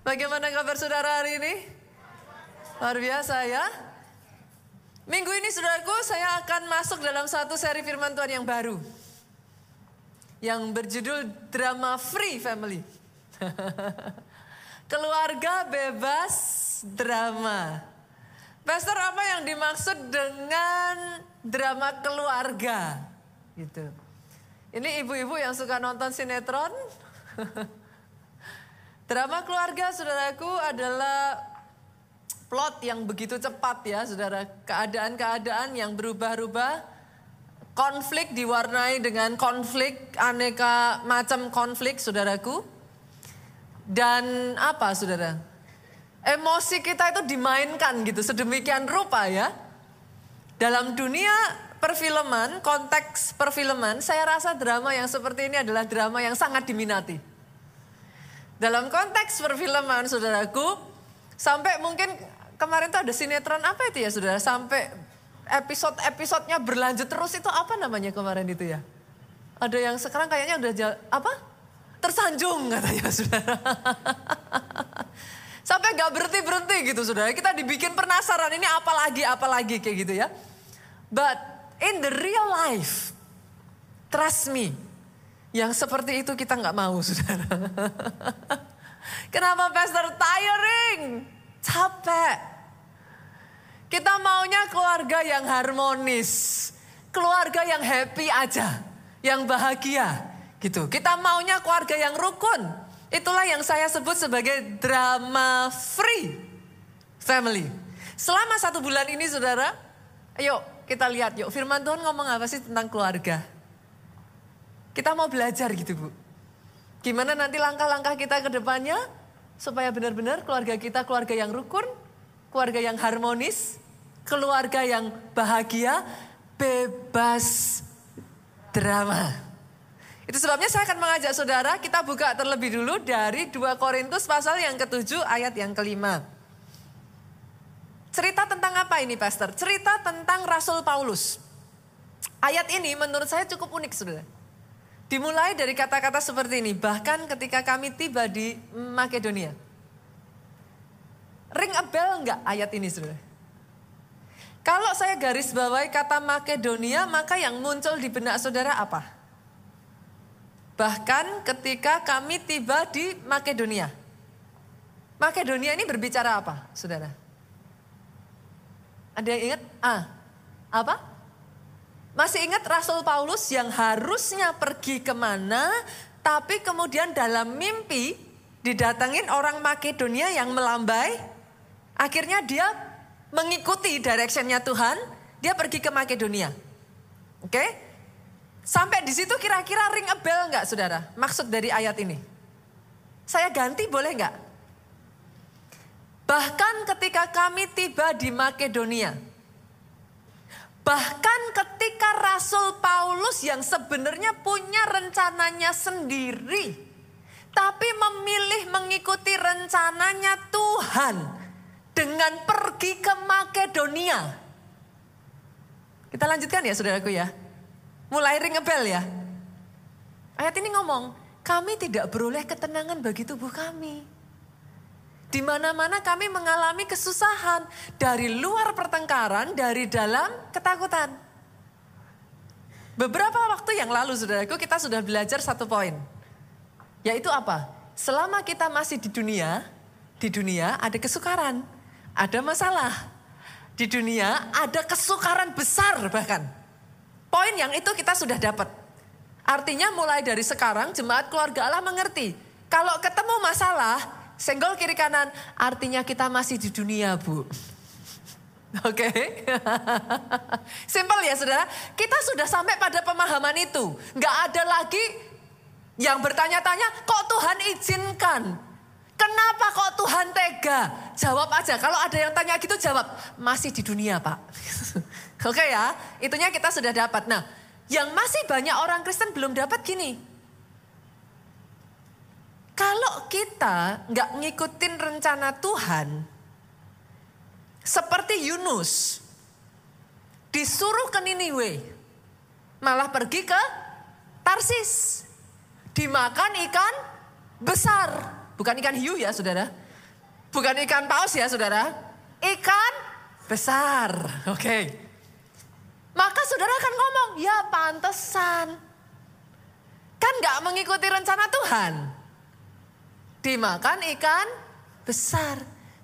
Bagaimana kabar saudara hari ini? Luar biasa ya. Minggu ini saudaraku saya akan masuk dalam satu seri firman Tuhan yang baru. Yang berjudul Drama Free Family. Keluarga bebas drama. Pastor apa yang dimaksud dengan drama keluarga? Gitu. Ini ibu-ibu yang suka nonton sinetron. Drama keluarga saudaraku adalah plot yang begitu cepat ya saudara. Keadaan-keadaan yang berubah-ubah. Konflik diwarnai dengan konflik, aneka macam konflik saudaraku. Dan apa saudara? Emosi kita itu dimainkan gitu sedemikian rupa ya. Dalam dunia perfilman, konteks perfilman, saya rasa drama yang seperti ini adalah drama yang sangat diminati. Dalam konteks perfilman saudaraku, sampai mungkin kemarin tuh ada sinetron apa itu ya saudara, sampai episode-episodenya berlanjut terus itu apa namanya kemarin itu ya? Ada yang sekarang kayaknya udah jala, apa? Tersanjung katanya saudara. sampai gak berhenti-berhenti gitu saudara. Kita dibikin penasaran ini apa lagi, apa lagi kayak gitu ya. But in the real life, trust me, yang seperti itu kita nggak mau, saudara. Kenapa pastor tiring? Capek. Kita maunya keluarga yang harmonis. Keluarga yang happy aja. Yang bahagia. Gitu. Kita maunya keluarga yang rukun. Itulah yang saya sebut sebagai drama free family. Selama satu bulan ini saudara, ayo kita lihat yuk firman Tuhan ngomong apa sih tentang keluarga. Kita mau belajar gitu Bu. Gimana nanti langkah-langkah kita ke depannya supaya benar-benar keluarga kita keluarga yang rukun, keluarga yang harmonis, keluarga yang bahagia, bebas drama. Itu sebabnya saya akan mengajak saudara kita buka terlebih dulu dari 2 Korintus pasal yang ketujuh ayat yang kelima. Cerita tentang apa ini pastor? Cerita tentang Rasul Paulus. Ayat ini menurut saya cukup unik saudara. Dimulai dari kata-kata seperti ini, bahkan ketika kami tiba di Makedonia. Ring a bell enggak ayat ini saudara? Kalau saya garis bawahi kata Makedonia, maka yang muncul di benak saudara apa? Bahkan ketika kami tiba di Makedonia. Makedonia ini berbicara apa, saudara? Ada yang ingat? Ah, apa? Masih ingat Rasul Paulus yang harusnya pergi ke mana, tapi kemudian dalam mimpi didatengin orang Makedonia yang melambai. Akhirnya dia mengikuti directionnya Tuhan, dia pergi ke Makedonia. Oke? Sampai di situ kira-kira ring a bell nggak saudara? Maksud dari ayat ini. Saya ganti boleh nggak? Bahkan ketika kami tiba di Makedonia, Bahkan ketika Rasul Paulus yang sebenarnya punya rencananya sendiri, tapi memilih mengikuti rencananya Tuhan dengan pergi ke Makedonia. Kita lanjutkan ya saudaraku ya. Mulai ring bell ya. Ayat ini ngomong, kami tidak beroleh ketenangan bagi tubuh kami. Di mana-mana kami mengalami kesusahan dari luar pertengkaran, dari dalam ketakutan. Beberapa waktu yang lalu saudaraku kita sudah belajar satu poin. Yaitu apa? Selama kita masih di dunia, di dunia ada kesukaran, ada masalah. Di dunia ada kesukaran besar bahkan. Poin yang itu kita sudah dapat. Artinya mulai dari sekarang jemaat keluarga Allah mengerti. Kalau ketemu masalah, Senggol kiri kanan artinya kita masih di dunia bu. Oke, okay. simple ya saudara. Kita sudah sampai pada pemahaman itu. Nggak ada lagi yang bertanya-tanya, kok Tuhan izinkan? Kenapa kok Tuhan tega? Jawab aja. Kalau ada yang tanya gitu jawab, masih di dunia pak. Oke okay ya, itunya kita sudah dapat. Nah, yang masih banyak orang Kristen belum dapat gini. Kalau kita nggak ngikutin rencana Tuhan, seperti Yunus, disuruh ke Niniwe, malah pergi ke Tarsis, dimakan ikan besar, bukan ikan hiu ya saudara, Bukan ikan paus ya saudara. Ikan besar. Oke. Maka saudara akan ngomong, ya pantesan. Kan gak mengikuti rencana Tuhan. Dimakan ikan besar.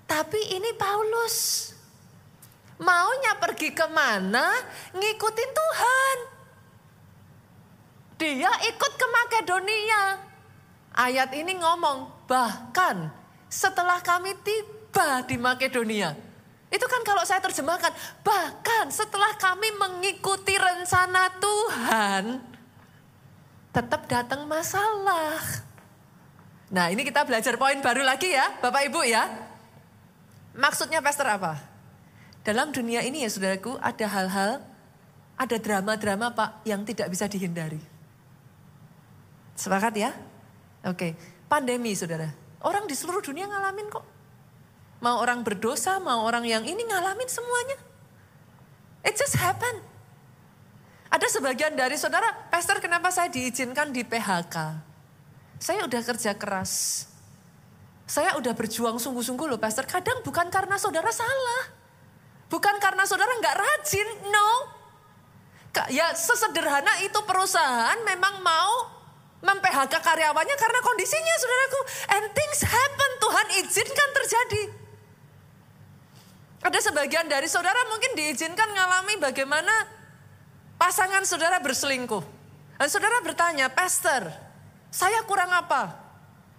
Tapi ini Paulus. Maunya pergi ke mana? Ngikutin Tuhan. Dia ikut ke Makedonia. Ayat ini ngomong, bahkan setelah kami tiba di Makedonia. Itu kan kalau saya terjemahkan, bahkan setelah kami mengikuti rencana Tuhan, tetap datang masalah. Nah ini kita belajar poin baru lagi ya Bapak Ibu ya. Maksudnya pastor apa? Dalam dunia ini ya saudaraku ada hal-hal, ada drama-drama Pak yang tidak bisa dihindari. Sepakat ya? Oke, pandemi saudara. Orang di seluruh dunia ngalamin kok. Mau orang berdosa, mau orang yang ini ngalamin semuanya. It just happen. Ada sebagian dari saudara, Pastor kenapa saya diizinkan di PHK? Saya udah kerja keras. Saya udah berjuang sungguh-sungguh loh Pastor. Kadang bukan karena saudara salah. Bukan karena saudara nggak rajin, no. Ya sesederhana itu perusahaan memang mau mem-PHK karyawannya karena kondisinya saudaraku. And things happen, Tuhan izinkan terjadi. Ada sebagian dari saudara mungkin diizinkan mengalami bagaimana pasangan saudara berselingkuh. Dan saudara bertanya, Pastor, saya kurang apa?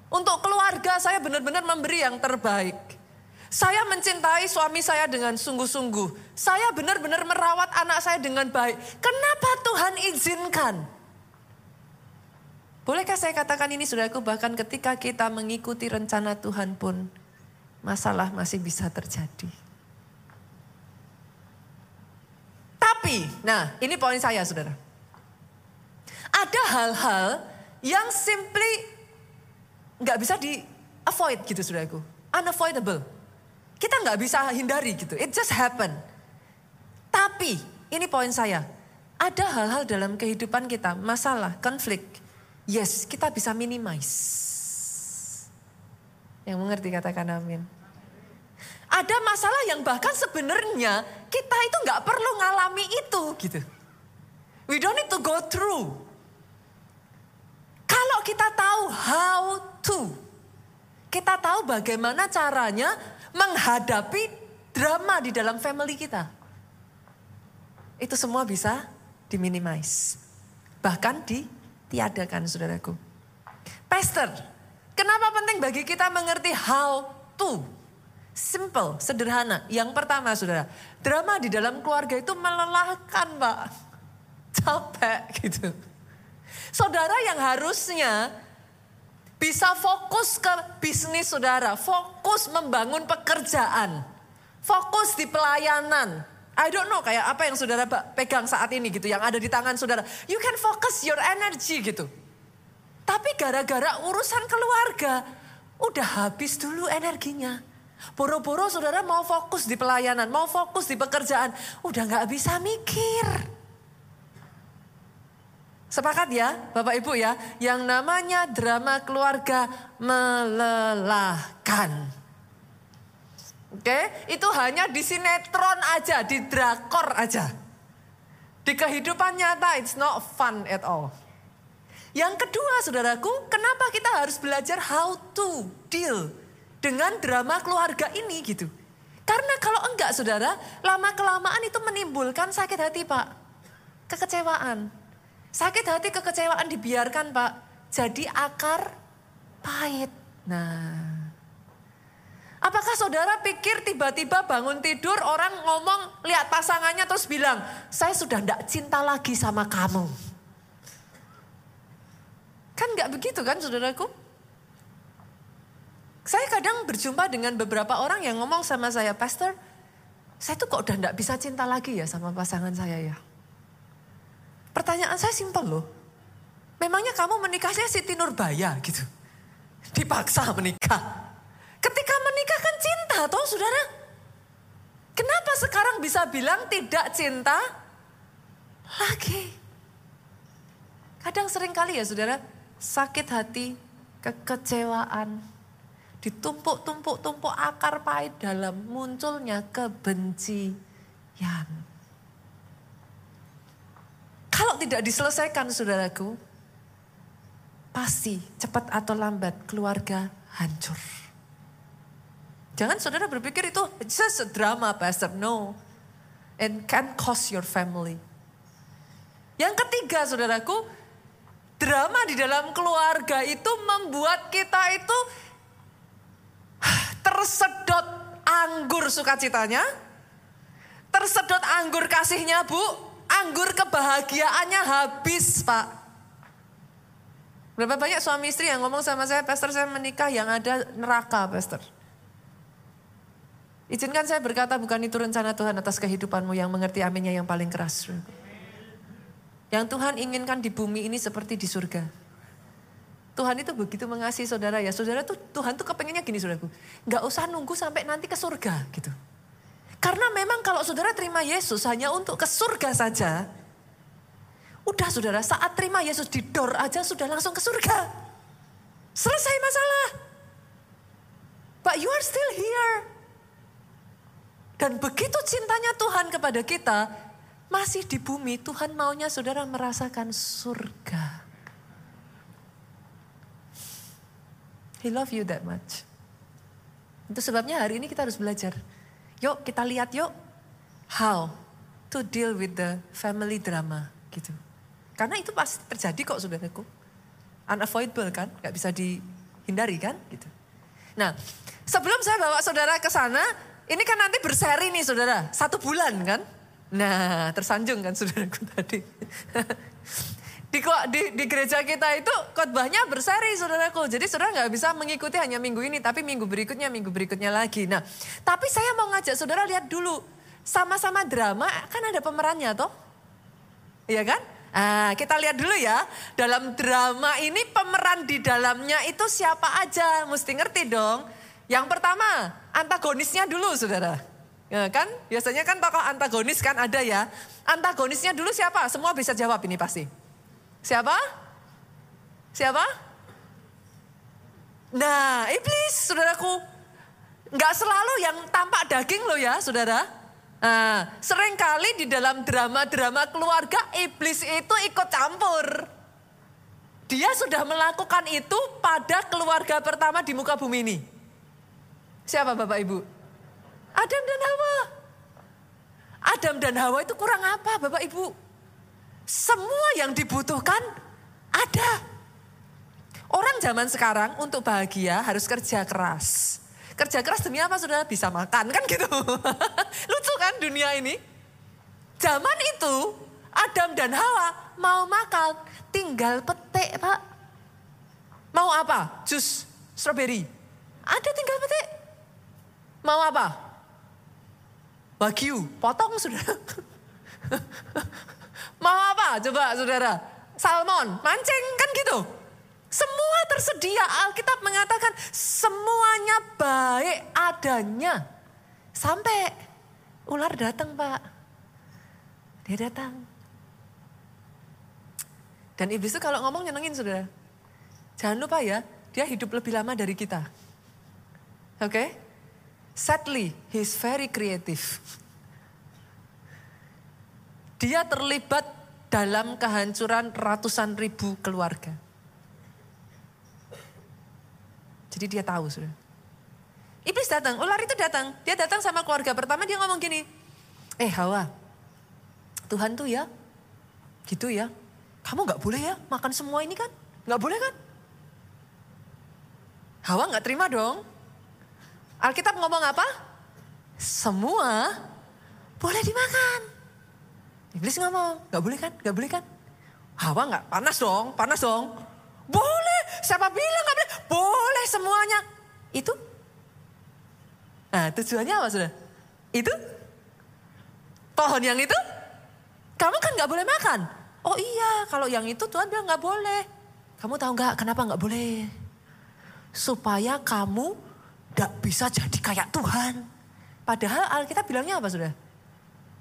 Untuk keluarga saya benar-benar memberi yang terbaik. Saya mencintai suami saya dengan sungguh-sungguh. Saya benar-benar merawat anak saya dengan baik. Kenapa Tuhan izinkan? Bolehkah saya katakan ini saudaraku bahkan ketika kita mengikuti rencana Tuhan pun masalah masih bisa terjadi. Tapi, nah ini poin saya saudara. Ada hal-hal yang simply nggak bisa di avoid gitu saudaraku. Unavoidable. Kita nggak bisa hindari gitu. It just happen. Tapi, ini poin saya. Ada hal-hal dalam kehidupan kita, masalah, konflik, Yes, kita bisa minimize. Yang mengerti katakan amin. Ada masalah yang bahkan sebenarnya kita itu nggak perlu ngalami itu gitu. We don't need to go through. Kita tahu how to, kita tahu bagaimana caranya menghadapi drama di dalam family kita. Itu semua bisa diminimize. Bahkan di tiadakan saudaraku. Pastor, kenapa penting bagi kita mengerti how to? Simple, sederhana. Yang pertama saudara, drama di dalam keluarga itu melelahkan pak. Capek gitu. Saudara yang harusnya bisa fokus ke bisnis saudara, fokus membangun pekerjaan, fokus di pelayanan, I don't know kayak apa yang saudara pegang saat ini gitu, yang ada di tangan saudara. You can focus your energy gitu. Tapi gara-gara urusan keluarga, udah habis dulu energinya. Boro-boro saudara mau fokus di pelayanan, mau fokus di pekerjaan, udah gak bisa mikir. Sepakat ya Bapak Ibu ya, yang namanya drama keluarga melelahkan. Oke, itu hanya di sinetron aja, di drakor aja. Di kehidupan nyata it's not fun at all. Yang kedua saudaraku, kenapa kita harus belajar how to deal dengan drama keluarga ini gitu. Karena kalau enggak saudara, lama kelamaan itu menimbulkan sakit hati pak. Kekecewaan. Sakit hati kekecewaan dibiarkan pak. Jadi akar pahit. Nah Apakah saudara pikir tiba-tiba bangun tidur orang ngomong lihat pasangannya terus bilang, saya sudah tidak cinta lagi sama kamu. Kan nggak begitu kan saudaraku? Saya kadang berjumpa dengan beberapa orang yang ngomong sama saya, Pastor, saya tuh kok udah tidak bisa cinta lagi ya sama pasangan saya ya. Pertanyaan saya simpel loh. Memangnya kamu menikahnya Siti Nurbaya gitu. Dipaksa menikah. Ketika menikah kan cinta toh saudara. Kenapa sekarang bisa bilang tidak cinta lagi? Kadang sering kali ya saudara, sakit hati, kekecewaan. Ditumpuk-tumpuk-tumpuk akar pahit dalam munculnya kebencian. Kalau tidak diselesaikan saudaraku, pasti cepat atau lambat keluarga hancur. Jangan saudara berpikir itu just a drama pastor. No. And can cost your family. Yang ketiga saudaraku, drama di dalam keluarga itu membuat kita itu tersedot anggur sukacitanya, tersedot anggur kasihnya bu, anggur kebahagiaannya habis pak. Berapa banyak suami istri yang ngomong sama saya, pastor saya menikah yang ada neraka pastor. Izinkan saya berkata bukan itu rencana Tuhan atas kehidupanmu yang mengerti aminnya yang paling keras. Yang Tuhan inginkan di bumi ini seperti di surga. Tuhan itu begitu mengasihi saudara ya. Saudara tuh Tuhan tuh kepengennya gini saudaraku. Gak usah nunggu sampai nanti ke surga gitu. Karena memang kalau saudara terima Yesus hanya untuk ke surga saja. Udah saudara saat terima Yesus di door aja sudah langsung ke surga. Selesai masalah. But you are still here. Dan begitu cintanya Tuhan kepada kita, masih di bumi Tuhan maunya saudara merasakan surga. He love you that much. Itu sebabnya hari ini kita harus belajar. Yuk kita lihat yuk how to deal with the family drama gitu. Karena itu pasti terjadi kok saudaraku. Unavoidable kan, gak bisa dihindari kan gitu. Nah sebelum saya bawa saudara ke sana, ini kan nanti berseri nih saudara, satu bulan kan. Nah tersanjung kan saudaraku tadi. Di, di, di gereja kita itu khotbahnya berseri saudaraku. Jadi saudara nggak bisa mengikuti hanya minggu ini, tapi minggu berikutnya, minggu berikutnya lagi. Nah, tapi saya mau ngajak saudara lihat dulu. Sama-sama drama kan ada pemerannya toh. Iya kan? Nah, kita lihat dulu ya. Dalam drama ini pemeran di dalamnya itu siapa aja. Mesti ngerti dong. Yang pertama, antagonisnya dulu saudara. Ya kan? Biasanya kan tokoh antagonis kan ada ya. Antagonisnya dulu siapa? Semua bisa jawab ini pasti. Siapa? Siapa? Nah, iblis, saudaraku. Nggak selalu yang tampak daging loh ya, saudara. Nah, sering kali di dalam drama-drama keluarga, iblis itu ikut campur. Dia sudah melakukan itu pada keluarga pertama di muka bumi ini. Siapa Bapak Ibu? Adam dan Hawa. Adam dan Hawa itu kurang apa Bapak Ibu? Semua yang dibutuhkan ada. Orang zaman sekarang untuk bahagia harus kerja keras. Kerja keras demi apa sudah bisa makan kan gitu. Lucu kan dunia ini. Zaman itu Adam dan Hawa mau makan tinggal petik pak. Mau apa? Jus strawberry. Ada tinggal petik. Mau apa? Wagyu, potong sudah. Mau apa coba saudara? Salmon, mancing kan gitu. Semua tersedia. Alkitab mengatakan semuanya baik adanya. Sampai ular datang pak. Dia datang. Dan iblis itu kalau ngomong nyenengin saudara. Jangan lupa ya, dia hidup lebih lama dari kita. Oke? Okay? Sadly, he's very creative. Dia terlibat dalam kehancuran ratusan ribu keluarga. Jadi dia tahu sudah. Iblis datang, ular itu datang. Dia datang sama keluarga pertama dia ngomong gini. Eh Hawa, Tuhan tuh ya, gitu ya. Kamu gak boleh ya makan semua ini kan? Gak boleh kan? Hawa gak terima dong. Alkitab ngomong apa? Semua boleh dimakan. Iblis ngomong, gak boleh kan, gak boleh kan. Hawa gak, panas dong, panas dong. Boleh, siapa bilang gak boleh? Boleh semuanya. Itu? Nah tujuannya apa sudah? Itu? Pohon yang itu? Kamu kan gak boleh makan. Oh iya, kalau yang itu Tuhan bilang gak boleh. Kamu tahu gak kenapa gak boleh? Supaya kamu gak bisa jadi kayak Tuhan. Padahal Alkitab bilangnya apa sudah?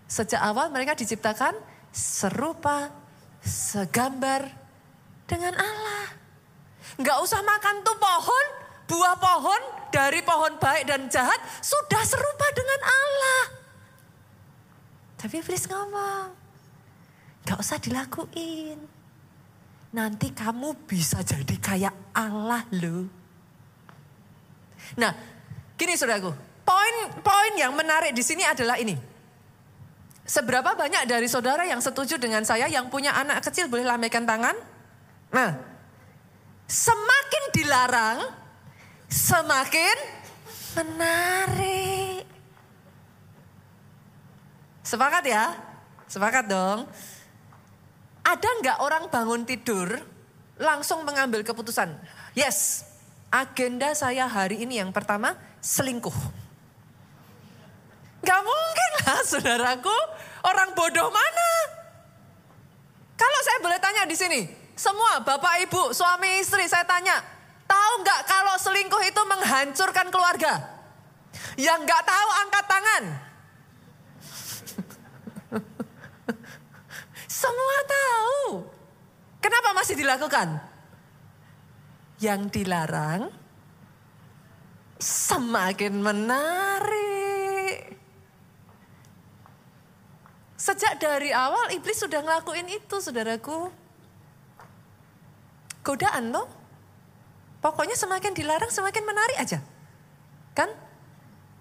Sejak awal mereka diciptakan serupa, segambar dengan Allah. Gak usah makan tuh pohon, buah pohon dari pohon baik dan jahat sudah serupa dengan Allah. Tapi iblis ngomong, gak usah dilakuin. Nanti kamu bisa jadi kayak Allah loh. Nah, gini saudaraku, poin-poin yang menarik di sini adalah ini. Seberapa banyak dari saudara yang setuju dengan saya yang punya anak kecil boleh lambaikan tangan? Nah, semakin dilarang, semakin menarik. Sepakat ya? Sepakat dong. Ada nggak orang bangun tidur langsung mengambil keputusan? Yes, agenda saya hari ini yang pertama selingkuh. Gak mungkin lah saudaraku, orang bodoh mana? Kalau saya boleh tanya di sini, semua bapak ibu, suami istri saya tanya, tahu nggak kalau selingkuh itu menghancurkan keluarga? Yang nggak tahu angkat tangan. Semua tahu. Kenapa masih dilakukan? Yang dilarang semakin menarik. Sejak dari awal iblis sudah ngelakuin itu saudaraku. Godaan loh. Pokoknya semakin dilarang semakin menarik aja. Kan?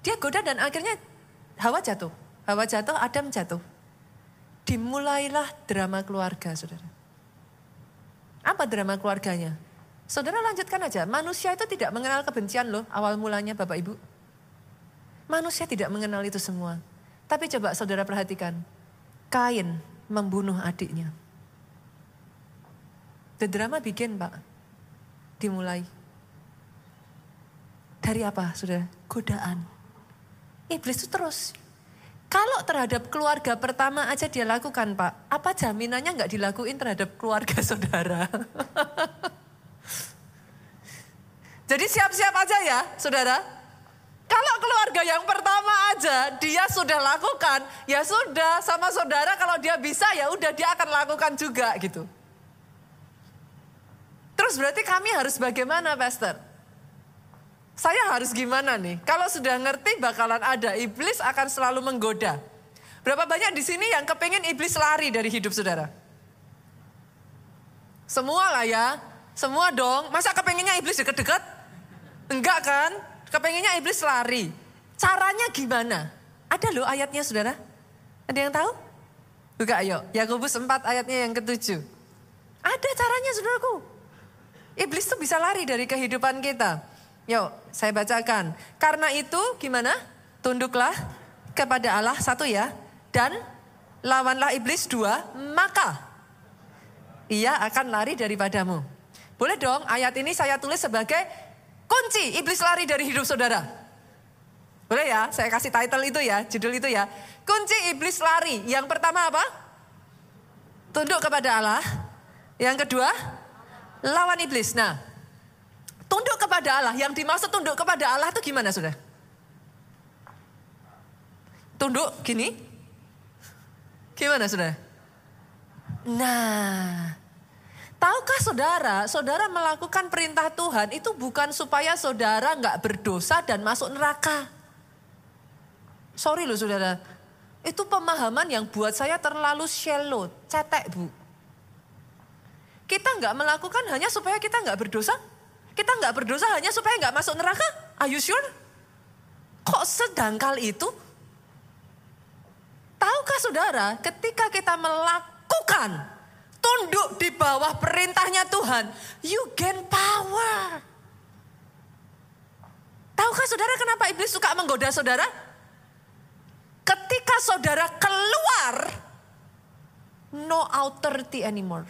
Dia goda dan akhirnya Hawa jatuh. Hawa jatuh, Adam jatuh. Dimulailah drama keluarga saudara. Apa drama keluarganya? Saudara lanjutkan aja, manusia itu tidak mengenal kebencian loh awal mulanya Bapak Ibu. Manusia tidak mengenal itu semua. Tapi coba saudara perhatikan, Kain membunuh adiknya. The drama begin Pak, dimulai. Dari apa saudara? Godaan. Iblis itu terus. Kalau terhadap keluarga pertama aja dia lakukan Pak, apa jaminannya nggak dilakuin terhadap keluarga saudara? Jadi siap-siap aja ya, saudara. Kalau keluarga yang pertama aja dia sudah lakukan, ya sudah sama saudara kalau dia bisa ya udah dia akan lakukan juga gitu. Terus berarti kami harus bagaimana, Pastor? Saya harus gimana nih? Kalau sudah ngerti bakalan ada, iblis akan selalu menggoda. Berapa banyak di sini yang kepingin iblis lari dari hidup saudara? Semua lah ya, semua dong. Masa kepengennya iblis deket-deket? Enggak kan? Kepengennya iblis lari. Caranya gimana? Ada loh ayatnya saudara. Ada yang tahu? Buka ayo. Yakobus 4 ayatnya yang ketujuh. Ada caranya saudaraku. Iblis tuh bisa lari dari kehidupan kita. Yuk saya bacakan. Karena itu gimana? Tunduklah kepada Allah satu ya. Dan lawanlah iblis dua. Maka ia akan lari daripadamu. Boleh dong ayat ini saya tulis sebagai Kunci iblis lari dari hidup saudara. Boleh ya, saya kasih title itu ya, judul itu ya. Kunci iblis lari. Yang pertama apa? Tunduk kepada Allah. Yang kedua, lawan iblis. Nah, tunduk kepada Allah. Yang dimaksud tunduk kepada Allah itu gimana sudah? Tunduk gini? Gimana sudah? Nah, Tahukah saudara, saudara melakukan perintah Tuhan itu bukan supaya saudara nggak berdosa dan masuk neraka. Sorry loh saudara, itu pemahaman yang buat saya terlalu shallow, cetek bu. Kita nggak melakukan hanya supaya kita nggak berdosa. Kita nggak berdosa hanya supaya nggak masuk neraka. Are you sure? Kok sedangkal itu? Tahukah saudara, ketika kita melakukan tunduk di bawah perintahnya Tuhan, you gain power. Tahukah saudara kenapa iblis suka menggoda saudara? Ketika saudara keluar, no authority anymore.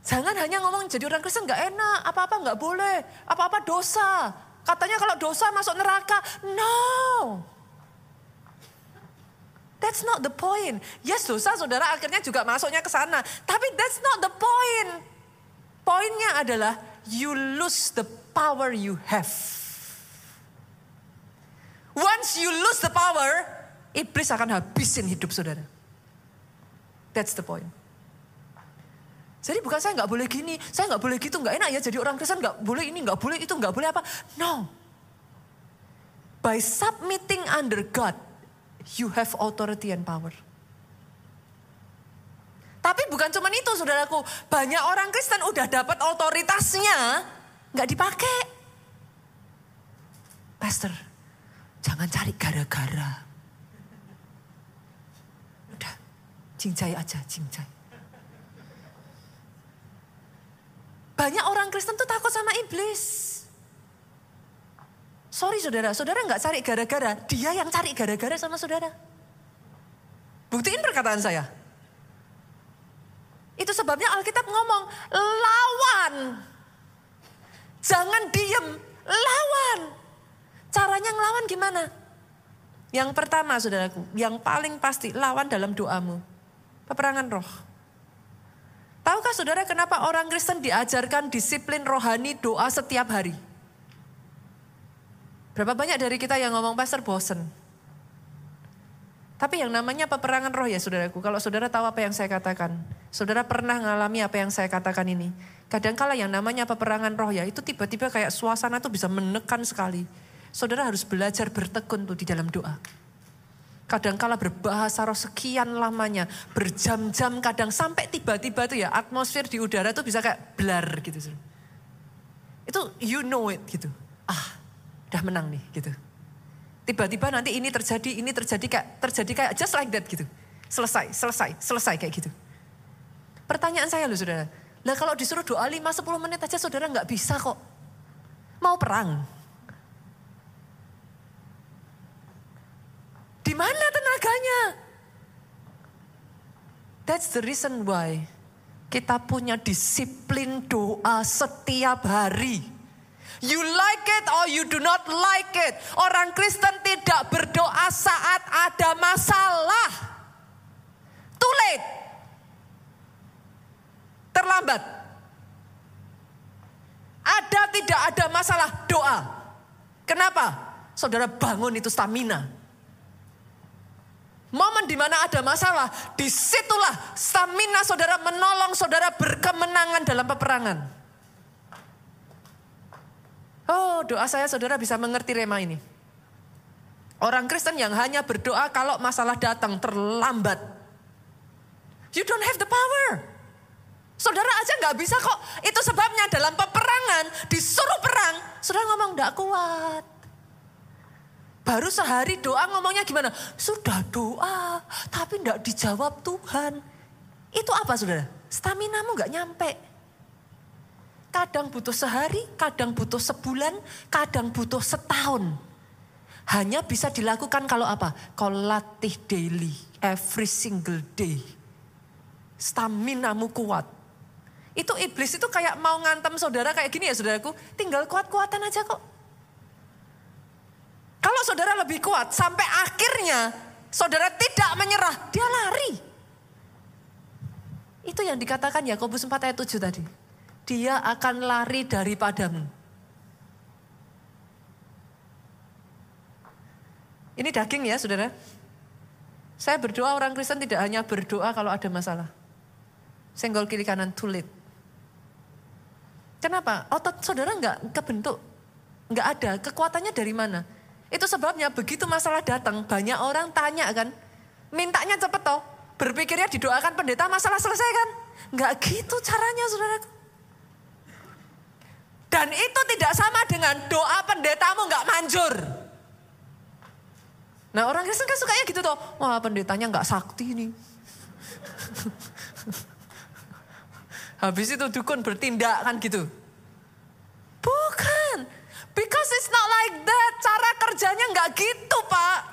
Jangan hanya ngomong jadi orang Kristen nggak enak, apa-apa nggak boleh, apa-apa dosa. Katanya kalau dosa masuk neraka. No. That's not the point. Yes, dosa saudara akhirnya juga masuknya ke sana. Tapi that's not the point. Poinnya adalah you lose the power you have. Once you lose the power, iblis akan habisin hidup saudara. That's the point. Jadi bukan saya nggak boleh gini, saya nggak boleh gitu, nggak enak ya jadi orang Kristen nggak boleh ini, nggak boleh itu, nggak boleh apa. No. By submitting under God, you have authority and power. Tapi bukan cuma itu saudaraku. Banyak orang Kristen udah dapat otoritasnya. Nggak dipakai. Pastor, jangan cari gara-gara. Udah, cincai aja, cincai. Banyak orang Kristen tuh takut sama iblis. Sorry saudara, saudara nggak cari gara-gara. Dia yang cari gara-gara sama saudara. Buktiin perkataan saya. Itu sebabnya Alkitab ngomong, lawan. Jangan diem, lawan. Caranya ngelawan gimana? Yang pertama saudaraku, yang paling pasti lawan dalam doamu. Peperangan roh. Tahukah saudara kenapa orang Kristen diajarkan disiplin rohani doa setiap hari? Berapa banyak dari kita yang ngomong pastor bosen? Tapi yang namanya peperangan roh ya saudaraku, kalau saudara tahu apa yang saya katakan, saudara pernah mengalami apa yang saya katakan ini. Kadangkala yang namanya peperangan roh ya, itu tiba-tiba kayak suasana tuh bisa menekan sekali. Saudara harus belajar bertekun tuh di dalam doa. Kadangkala berbahasa roh sekian lamanya, berjam-jam kadang sampai tiba-tiba tuh ya atmosfer di udara tuh bisa kayak blar gitu. Itu you know it gitu. Ah, udah menang nih gitu. Tiba-tiba nanti ini terjadi, ini terjadi kayak terjadi kayak just like that gitu. Selesai, selesai, selesai kayak gitu. Pertanyaan saya loh saudara. Lah kalau disuruh doa 5-10 menit aja saudara nggak bisa kok. Mau perang. Di mana tenaganya? That's the reason why kita punya disiplin doa setiap hari. You like it or you do not like it. Orang Kristen tidak berdoa saat ada masalah. Too late. Terlambat. Ada tidak ada masalah doa. Kenapa? Saudara bangun itu stamina. Momen di mana ada masalah, di situlah stamina saudara menolong saudara berkemenangan dalam peperangan. Oh doa saya saudara bisa mengerti rema ini. Orang Kristen yang hanya berdoa kalau masalah datang terlambat. You don't have the power. Saudara aja nggak bisa kok. Itu sebabnya dalam peperangan disuruh perang. Saudara ngomong nggak kuat. Baru sehari doa ngomongnya gimana? Sudah doa tapi nggak dijawab Tuhan. Itu apa saudara? Stamina mu nggak nyampe. Kadang butuh sehari, kadang butuh sebulan, kadang butuh setahun. Hanya bisa dilakukan kalau apa? Kalau latih daily, every single day. Staminamu kuat. Itu iblis itu kayak mau ngantem saudara kayak gini ya saudaraku. Tinggal kuat-kuatan aja kok. Kalau saudara lebih kuat sampai akhirnya saudara tidak menyerah, dia lari. Itu yang dikatakan Yakobus 4 ayat 7 tadi dia akan lari daripadamu. Ini daging ya saudara. Saya berdoa orang Kristen tidak hanya berdoa kalau ada masalah. Senggol kiri kanan tulit. Kenapa? Otot saudara nggak kebentuk. Nggak ada. Kekuatannya dari mana? Itu sebabnya begitu masalah datang banyak orang tanya kan. Mintanya cepet toh. Berpikirnya didoakan pendeta masalah selesai kan. Nggak gitu caranya saudara. Dan itu tidak sama dengan doa pendetamu nggak manjur. Nah orang Kristen kan sukanya gitu tuh. Wah pendetanya nggak sakti nih. Habis itu dukun bertindak kan gitu. Bukan. Because it's not like that. Cara kerjanya nggak gitu pak.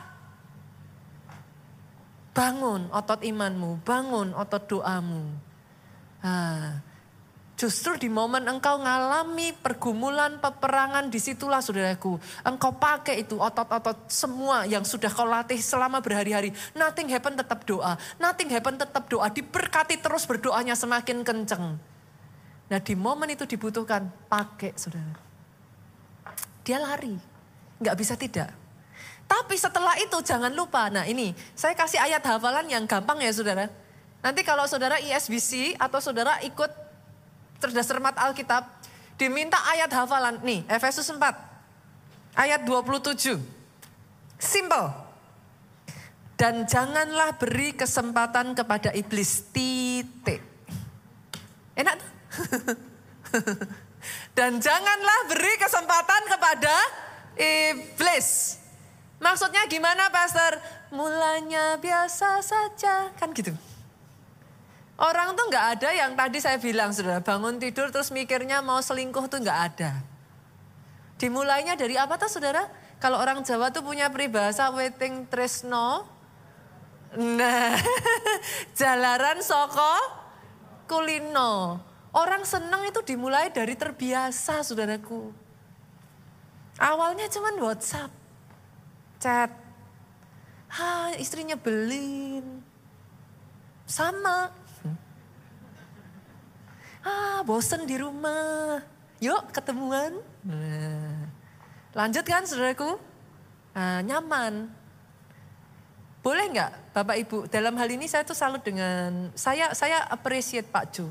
Bangun otot imanmu. Bangun otot doamu. Nah, Justru di momen engkau ngalami pergumulan, peperangan, di situlah saudaraku. Engkau pakai itu otot-otot semua yang sudah kau latih selama berhari-hari. Nothing happen tetap doa. Nothing happen tetap doa. Diberkati terus berdoanya semakin kenceng. Nah di momen itu dibutuhkan, pakai saudara. Dia lari, nggak bisa tidak. Tapi setelah itu jangan lupa, nah ini saya kasih ayat hafalan yang gampang ya saudara. Nanti kalau saudara ISBC atau saudara ikut cerdas cermat Alkitab, diminta ayat hafalan. Nih, Efesus 4, ayat 27. Simple. Dan janganlah beri kesempatan kepada iblis. Titik. Enak tuh? Dan janganlah beri kesempatan kepada iblis. Maksudnya gimana pastor? Mulanya biasa saja. Kan gitu. Orang tuh nggak ada yang tadi saya bilang sudah bangun tidur terus mikirnya mau selingkuh tuh nggak ada. Dimulainya dari apa tuh saudara? Kalau orang Jawa tuh punya peribahasa waiting tresno. Nah, jalaran soko kulino. Orang seneng itu dimulai dari terbiasa saudaraku. Awalnya cuman WhatsApp, chat. Ha, istrinya belin. Sama, Ah, bosen di rumah. Yuk ketemuan. Nah, lanjut kan saudaraku? Nah, nyaman. Boleh nggak Bapak Ibu dalam hal ini saya tuh salut dengan saya saya appreciate Pak Jo.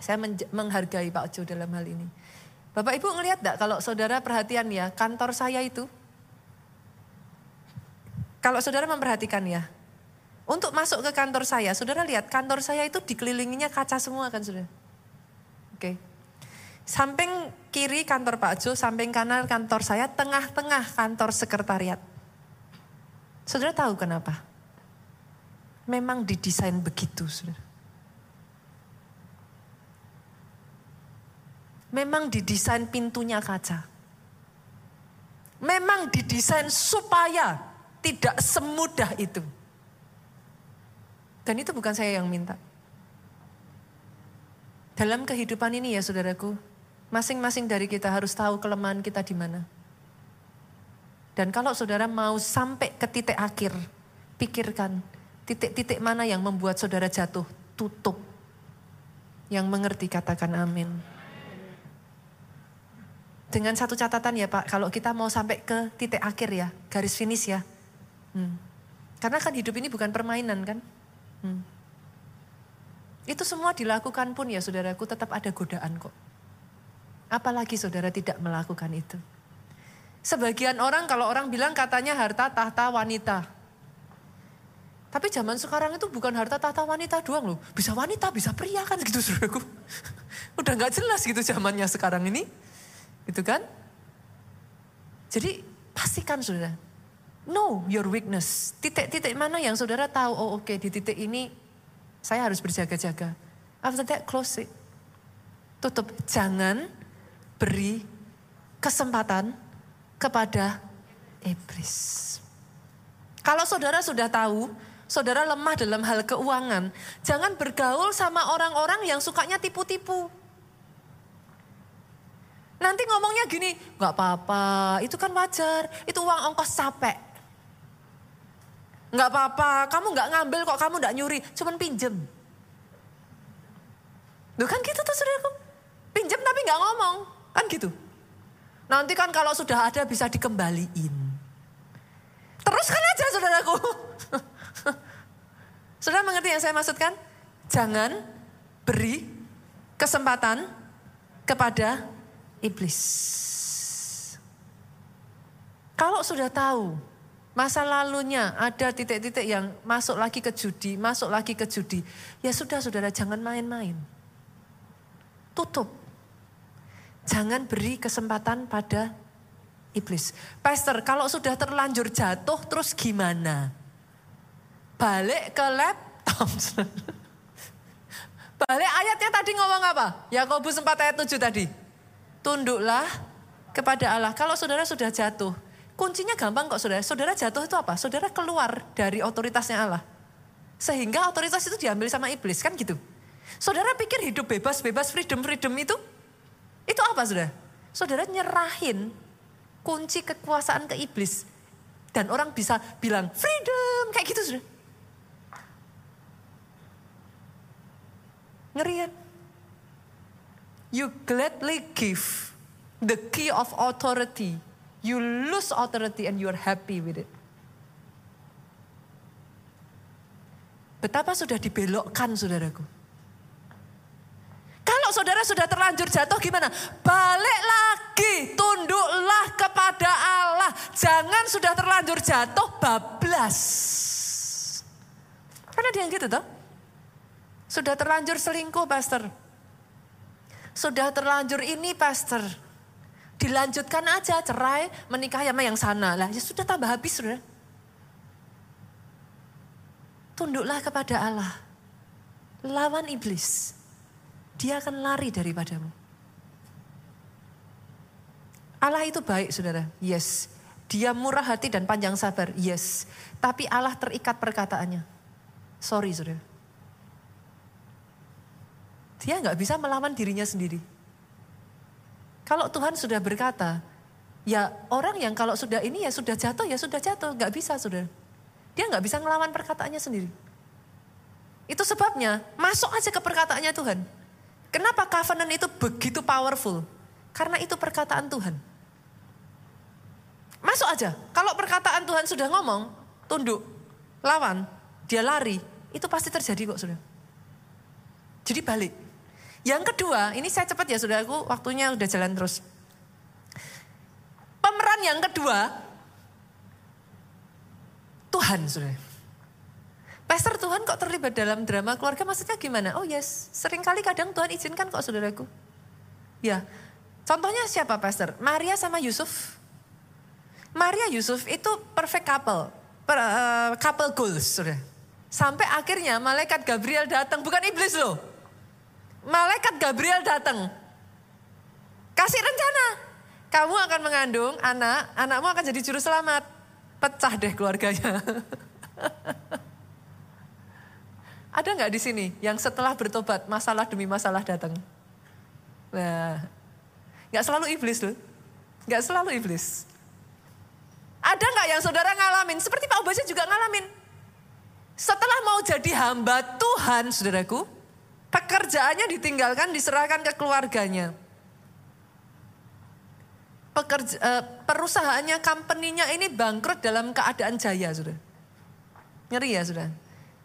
Saya menghargai Pak Jo dalam hal ini. Bapak Ibu ngelihat nggak kalau saudara perhatian ya kantor saya itu kalau saudara memperhatikan ya untuk masuk ke kantor saya, saudara lihat kantor saya itu dikelilinginya kaca semua kan saudara. Oke. Samping kiri kantor Pak Jo, samping kanan kantor saya, tengah-tengah kantor sekretariat. Saudara tahu kenapa? Memang didesain begitu, saudara. Memang didesain pintunya kaca. Memang didesain supaya tidak semudah itu. Dan itu bukan saya yang minta. Dalam kehidupan ini ya saudaraku, masing-masing dari kita harus tahu kelemahan kita di mana. Dan kalau saudara mau sampai ke titik akhir, pikirkan titik-titik mana yang membuat saudara jatuh, tutup. Yang mengerti katakan amin. Dengan satu catatan ya Pak, kalau kita mau sampai ke titik akhir ya, garis finish ya. Hmm. Karena kan hidup ini bukan permainan kan. Hmm. Itu semua dilakukan pun ya saudaraku tetap ada godaan kok. Apalagi saudara tidak melakukan itu. Sebagian orang kalau orang bilang katanya harta tahta wanita. Tapi zaman sekarang itu bukan harta tahta wanita doang loh. Bisa wanita, bisa pria kan gitu saudaraku. Udah gak jelas gitu zamannya sekarang ini. Gitu kan. Jadi pastikan saudara Know your weakness. Titik-titik mana yang saudara tahu, oh oke okay, di titik ini saya harus berjaga-jaga. After that close it. Tutup. Jangan beri kesempatan kepada iblis. Kalau saudara sudah tahu, saudara lemah dalam hal keuangan, jangan bergaul sama orang-orang yang sukanya tipu-tipu. Nanti ngomongnya gini, nggak apa-apa, itu kan wajar, itu uang ongkos capek. Nggak apa-apa, kamu nggak ngambil kok, kamu nggak nyuri, cuman pinjem. Loh kan gitu tuh saudaraku. Pinjem tapi nggak ngomong, kan gitu. Nanti kan kalau sudah ada bisa dikembaliin. Teruskan aja saudaraku. Saudara mengerti yang saya maksudkan? Jangan beri kesempatan kepada iblis. Kalau sudah tahu masa lalunya ada titik-titik yang masuk lagi ke judi, masuk lagi ke judi. Ya sudah saudara jangan main-main. Tutup. Jangan beri kesempatan pada iblis. Pastor, kalau sudah terlanjur jatuh terus gimana? Balik ke laptop. Balik ayatnya tadi ngomong apa? Yakobus 4 ayat 7 tadi. Tunduklah kepada Allah. Kalau saudara sudah jatuh, Kuncinya gampang kok saudara. Saudara jatuh itu apa? Saudara keluar dari otoritasnya Allah. Sehingga otoritas itu diambil sama iblis kan gitu. Saudara pikir hidup bebas, bebas, freedom, freedom itu? Itu apa saudara? Saudara nyerahin kunci kekuasaan ke iblis. Dan orang bisa bilang freedom kayak gitu saudara. Kan? You gladly give the key of authority You lose authority and you are happy with it. Betapa sudah dibelokkan saudaraku. Kalau saudara sudah terlanjur jatuh gimana? Balik lagi, tunduklah kepada Allah. Jangan sudah terlanjur jatuh bablas. Karena dia gitu toh. Sudah terlanjur selingkuh pastor. Sudah terlanjur ini pastor. Dilanjutkan aja cerai, menikah sama yang sana lah. Ya sudah tambah habis sudah. Tunduklah kepada Allah. Lawan iblis dia akan lari daripadamu. Allah itu baik saudara, yes. Dia murah hati dan panjang sabar, yes. Tapi Allah terikat perkataannya. Sorry saudara. Dia nggak bisa melawan dirinya sendiri. Kalau Tuhan sudah berkata, ya orang yang kalau sudah ini ya sudah jatuh ya sudah jatuh, nggak bisa saudara. Dia nggak bisa melawan perkataannya sendiri. Itu sebabnya masuk aja ke perkataannya Tuhan. Kenapa covenant itu begitu powerful? Karena itu perkataan Tuhan. Masuk aja. Kalau perkataan Tuhan sudah ngomong, tunduk, lawan, dia lari, itu pasti terjadi kok sudah. Jadi balik. Yang kedua, ini saya cepat ya saudaraku, waktunya udah jalan terus. Pemeran yang kedua, Tuhan sudah. Pastor Tuhan kok terlibat dalam drama keluarga maksudnya gimana? Oh yes, sering kali kadang Tuhan izinkan kok saudaraku. Ya, contohnya siapa Pastor? Maria sama Yusuf. Maria Yusuf itu perfect couple, per, uh, couple goals sudah. Sampai akhirnya malaikat Gabriel datang, bukan iblis loh. Malaikat Gabriel datang. Kasih rencana. Kamu akan mengandung anak, anakmu akan jadi juru selamat. Pecah deh keluarganya. Ada nggak di sini yang setelah bertobat masalah demi masalah datang? Nah, nggak selalu iblis loh, nggak selalu iblis. Ada nggak yang saudara ngalamin? Seperti Pak Obasya juga ngalamin. Setelah mau jadi hamba Tuhan, saudaraku, pekerjaannya ditinggalkan, diserahkan ke keluarganya. Pekerja, uh, perusahaannya, company-nya ini bangkrut dalam keadaan jaya, sudah. Ngeri ya, sudah.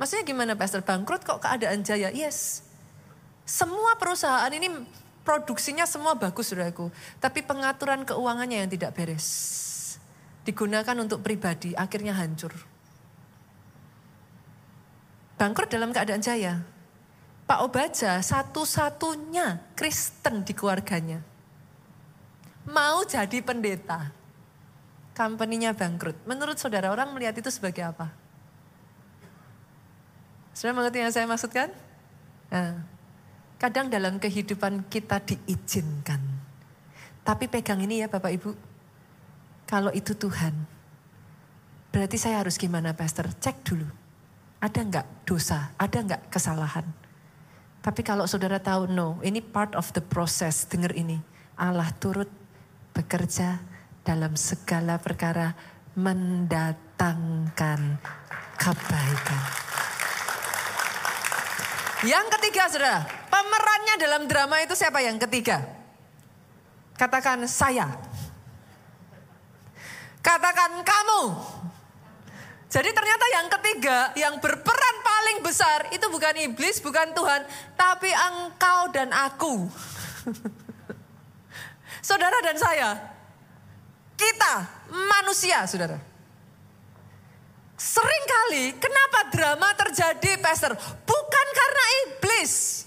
Maksudnya gimana Pastor? Bangkrut kok keadaan jaya? Yes. Semua perusahaan ini produksinya semua bagus saudaraku. Tapi pengaturan keuangannya yang tidak beres. Digunakan untuk pribadi, akhirnya hancur. Bangkrut dalam keadaan jaya. Pak Obaja satu-satunya Kristen di keluarganya. Mau jadi pendeta. Company-nya bangkrut. Menurut saudara orang melihat itu sebagai apa? Sudah mengerti yang saya maksudkan? Nah, kadang dalam kehidupan kita diizinkan. Tapi pegang ini ya Bapak Ibu. Kalau itu Tuhan. Berarti saya harus gimana Pastor? Cek dulu. Ada enggak dosa? Ada enggak kesalahan? Tapi kalau saudara tahu no, ini part of the process. Dengar ini. Allah turut bekerja dalam segala perkara mendatangkan kebaikan. Yang ketiga saudara, pemerannya dalam drama itu siapa yang ketiga? Katakan saya. Katakan kamu. Jadi ternyata yang ketiga yang berperan paling besar itu bukan iblis, bukan Tuhan, tapi engkau dan aku. saudara dan saya. Kita manusia, saudara. Seringkali kenapa drama terjadi, Pastor? Bukan karena iblis.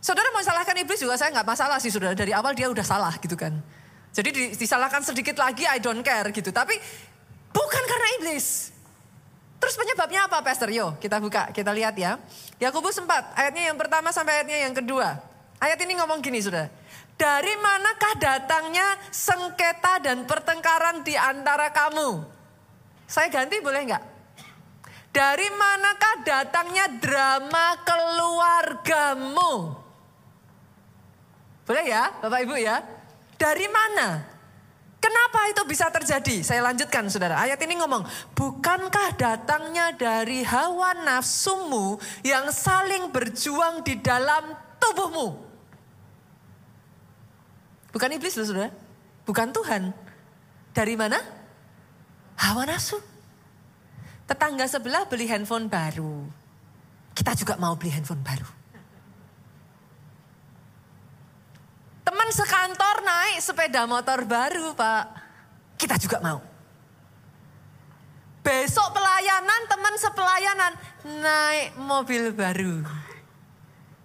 Saudara mau salahkan iblis juga saya nggak masalah sih, saudara. Dari awal dia udah salah gitu kan. Jadi disalahkan sedikit lagi, I don't care gitu. Tapi bukan karena iblis. Terus penyebabnya apa, Pastor? Yo, kita buka, kita lihat ya. Yakobus 4, ayatnya yang pertama sampai ayatnya yang kedua. Ayat ini ngomong gini, saudara. Dari manakah datangnya sengketa dan pertengkaran di antara kamu? Saya ganti boleh nggak? Dari manakah datangnya drama keluargamu? Boleh ya, Bapak Ibu ya? Dari mana? Kenapa itu bisa terjadi? Saya lanjutkan saudara. Ayat ini ngomong, bukankah datangnya dari hawa nafsumu yang saling berjuang di dalam tubuhmu? Bukan iblis loh saudara. Bukan Tuhan. Dari mana? Hawa nafsu. Tetangga sebelah beli handphone baru. kita juga mau beli handphone baru. Teman sekantor naik sepeda motor baru, Pak. Kita juga mau. Besok pelayanan, teman sepelayanan naik mobil baru.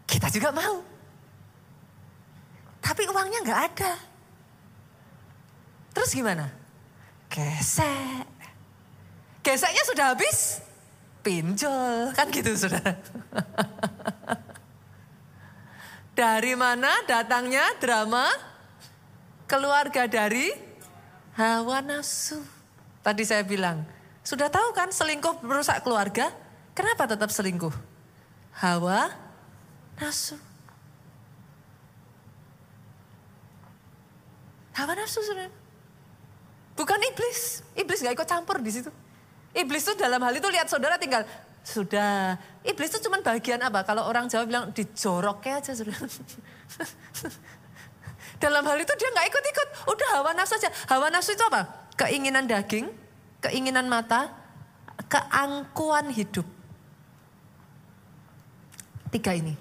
Kita juga mau. Tapi uangnya nggak ada. Terus gimana? Gesek. Geseknya sudah habis, pinjol. Kan gitu saudara. dari mana datangnya drama? Keluarga dari hawa nafsu. Tadi saya bilang, sudah tahu kan selingkuh merusak keluarga? Kenapa tetap selingkuh? Hawa nafsu. Hawa nafsu saudara. Bukan iblis. Iblis gak ikut campur di situ. Iblis itu dalam hal itu lihat saudara tinggal sudah. Iblis itu cuma bagian apa? Kalau orang Jawa bilang dijoroknya aja saudara. dalam hal itu dia nggak ikut-ikut. Udah hawa nafsu saja. Hawa nafsu itu apa? Keinginan daging, keinginan mata, keangkuhan hidup. Tiga ini.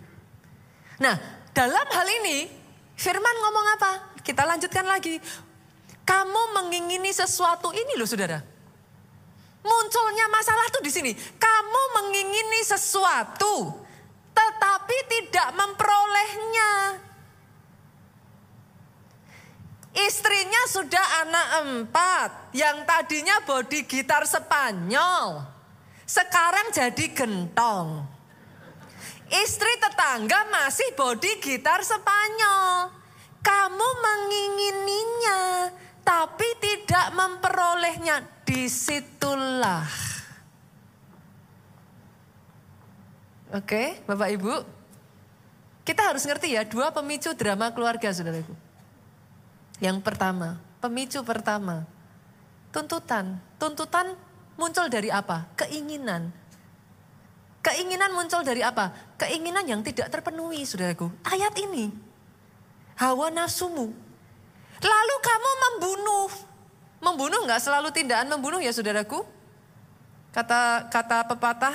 Nah, dalam hal ini Firman ngomong apa? Kita lanjutkan lagi. Kamu mengingini sesuatu ini loh saudara. Munculnya masalah tuh di sini. Kamu mengingini sesuatu, tetapi tidak memperolehnya. Istrinya sudah anak empat, yang tadinya body gitar Spanyol, sekarang jadi gentong. Istri tetangga masih body gitar Spanyol. Kamu mengingininya, tapi tidak memperolehnya. Di situlah. Oke, Bapak Ibu. Kita harus ngerti ya, dua pemicu drama keluarga, saudaraku. Yang pertama, pemicu pertama, tuntutan. Tuntutan muncul dari apa? Keinginan. Keinginan muncul dari apa? Keinginan yang tidak terpenuhi, saudaraku. Ayat ini, hawa nafsumu. Lalu kamu membunuh. Membunuh nggak selalu tindakan membunuh ya saudaraku? Kata kata pepatah,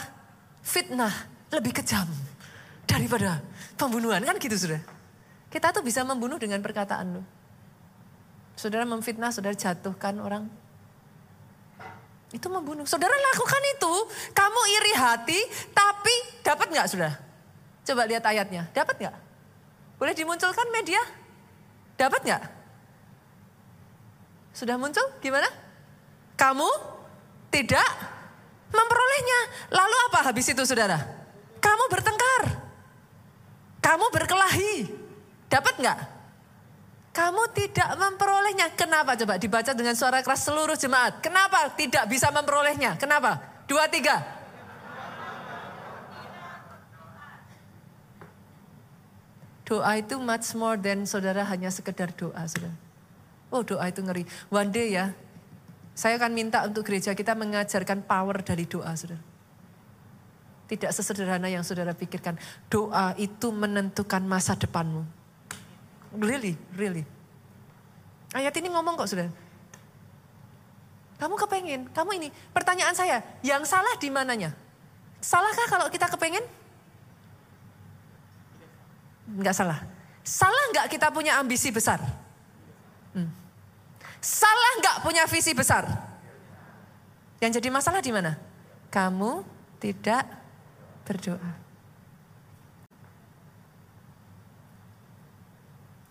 fitnah lebih kejam daripada pembunuhan. Kan gitu sudah. Kita tuh bisa membunuh dengan perkataan loh. Saudara memfitnah, saudara jatuhkan orang. Itu membunuh. Saudara lakukan itu, kamu iri hati, tapi dapat nggak saudara? Coba lihat ayatnya, dapat nggak? Boleh dimunculkan media? Dapat nggak? Sudah muncul? Gimana? Kamu tidak memperolehnya. Lalu apa habis itu saudara? Kamu bertengkar. Kamu berkelahi. Dapat nggak? Kamu tidak memperolehnya. Kenapa? Coba dibaca dengan suara keras seluruh jemaat. Kenapa tidak bisa memperolehnya? Kenapa? Dua, tiga. Doa itu much more than saudara hanya sekedar doa, saudara. Oh doa itu ngeri. One day ya, saya akan minta untuk gereja kita mengajarkan power dari doa, saudara. Tidak sesederhana yang saudara pikirkan. Doa itu menentukan masa depanmu. Really, really. Ayat ini ngomong kok, saudara. Kamu kepengen, kamu ini. Pertanyaan saya, yang salah di mananya? Salahkah kalau kita kepengen? Enggak salah. Salah enggak kita punya ambisi besar? Hmm. Salah enggak punya visi besar? Yang jadi masalah di mana? Kamu tidak berdoa.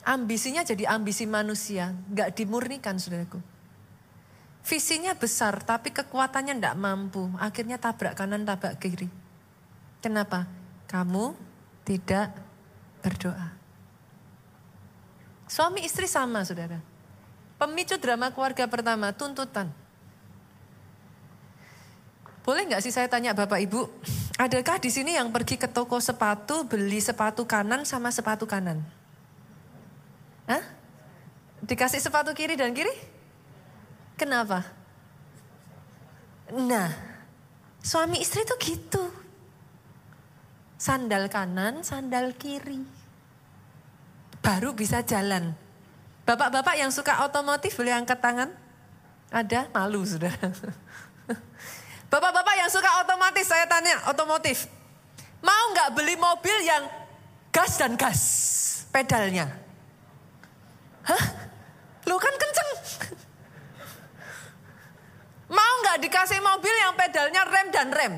Ambisinya jadi ambisi manusia, enggak dimurnikan saudaraku. Visinya besar tapi kekuatannya enggak mampu, akhirnya tabrak kanan tabrak kiri. Kenapa? Kamu tidak berdoa. Suami istri sama saudara. Pemicu drama keluarga pertama, tuntutan. Boleh nggak sih saya tanya Bapak Ibu, adakah di sini yang pergi ke toko sepatu beli sepatu kanan sama sepatu kanan? Hah? Dikasih sepatu kiri dan kiri? Kenapa? Nah, suami istri tuh gitu. Sandal kanan, sandal kiri. Baru bisa jalan. Bapak-bapak yang suka otomotif boleh angkat tangan? Ada? Malu sudah. Bapak-bapak yang suka otomotif, saya tanya otomotif. Mau nggak beli mobil yang gas dan gas pedalnya? Hah? Lu kan kenceng. Mau nggak dikasih mobil yang pedalnya rem dan rem?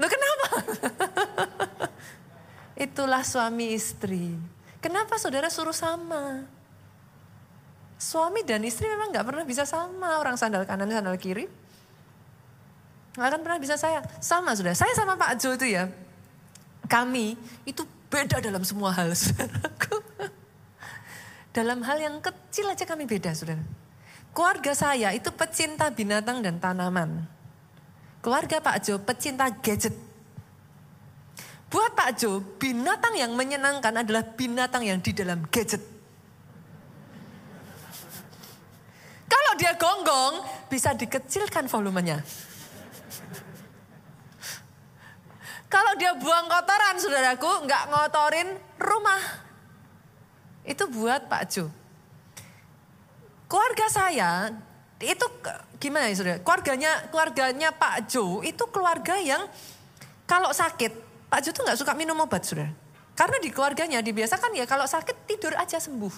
Lu kenapa? Itulah suami istri. Kenapa saudara suruh sama? Suami dan istri memang nggak pernah bisa sama. Orang sandal kanan, sandal kiri. Nggak akan pernah bisa saya. Sama sudah. Saya sama Pak Jo itu ya. Kami itu beda dalam semua hal. Dalam hal yang kecil aja kami beda saudara. Keluarga saya itu pecinta binatang dan tanaman. Keluarga Pak Jo pecinta gadget. Buat Pak Jo, binatang yang menyenangkan adalah binatang yang di dalam gadget. Kalau dia gonggong, bisa dikecilkan volumenya. Kalau dia buang kotoran, saudaraku, nggak ngotorin rumah. Itu buat Pak Jo. Keluarga saya itu gimana ya saudara? Keluarganya keluarganya Pak Jo itu keluarga yang kalau sakit Pak Jo tuh nggak suka minum obat, sudah. Karena di keluarganya dibiasakan ya kalau sakit tidur aja sembuh.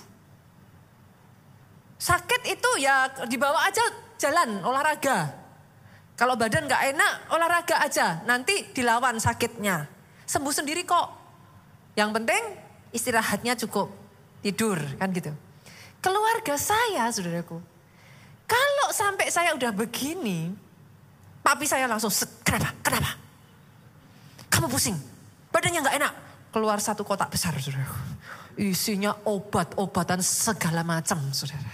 Sakit itu ya dibawa aja jalan olahraga. Kalau badan nggak enak olahraga aja, nanti dilawan sakitnya. Sembuh sendiri kok. Yang penting istirahatnya cukup, tidur kan gitu. Keluarga saya, saudaraku, kalau sampai saya udah begini, papi saya langsung, kenapa, kenapa? Kamu pusing, badannya nggak enak. Keluar satu kotak besar, saudara. Isinya obat-obatan segala macam, saudara.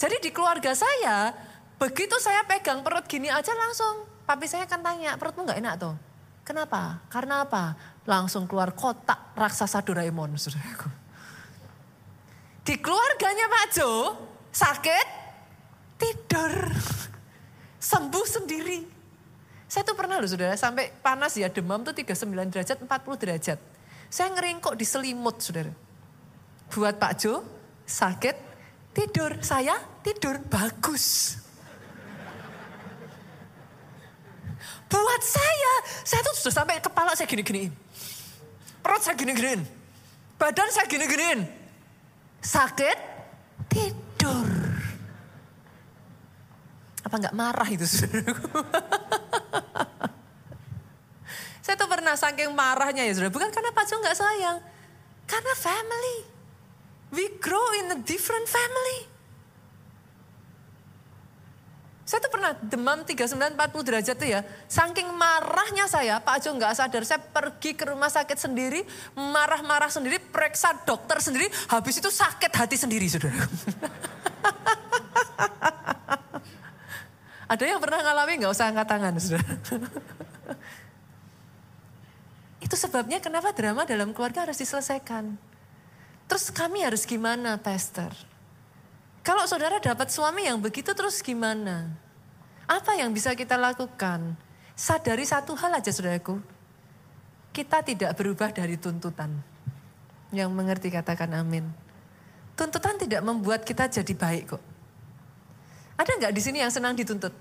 Jadi di keluarga saya, begitu saya pegang perut gini aja langsung, papi saya akan tanya, perutmu nggak enak tuh? Kenapa? Karena apa? Langsung keluar kotak raksasa Doraemon, saudaraku. Di keluarganya Pak Jo, sakit, tidur, sembuh sendiri. Saya tuh pernah loh saudara, sampai panas ya demam tuh 39 derajat, 40 derajat. Saya ngeringkok di selimut saudara. Buat Pak Jo, sakit, tidur. Saya tidur, bagus. Buat saya, saya tuh sudah sampai kepala saya gini-giniin. Perut saya gini-giniin. Badan saya gini-giniin. Sakit, tidur. Apa nggak marah itu saudaraku? Saya tuh pernah saking marahnya ya saudara. Bukan karena Pak Jo nggak sayang. Karena family. We grow in a different family. Saya tuh pernah demam 39-40 derajat tuh ya. Saking marahnya saya, Pak Jo nggak sadar. Saya pergi ke rumah sakit sendiri, marah-marah sendiri, periksa dokter sendiri. Habis itu sakit hati sendiri, saudara. Ada yang pernah ngalami nggak usah angkat tangan, saudara. Itu sebabnya kenapa drama dalam keluarga harus diselesaikan. Terus kami harus gimana, Pastor? Kalau saudara dapat suami yang begitu terus gimana? Apa yang bisa kita lakukan? Sadari satu hal aja saudaraku. Kita tidak berubah dari tuntutan. Yang mengerti katakan amin. Tuntutan tidak membuat kita jadi baik kok. Ada nggak di sini yang senang dituntut?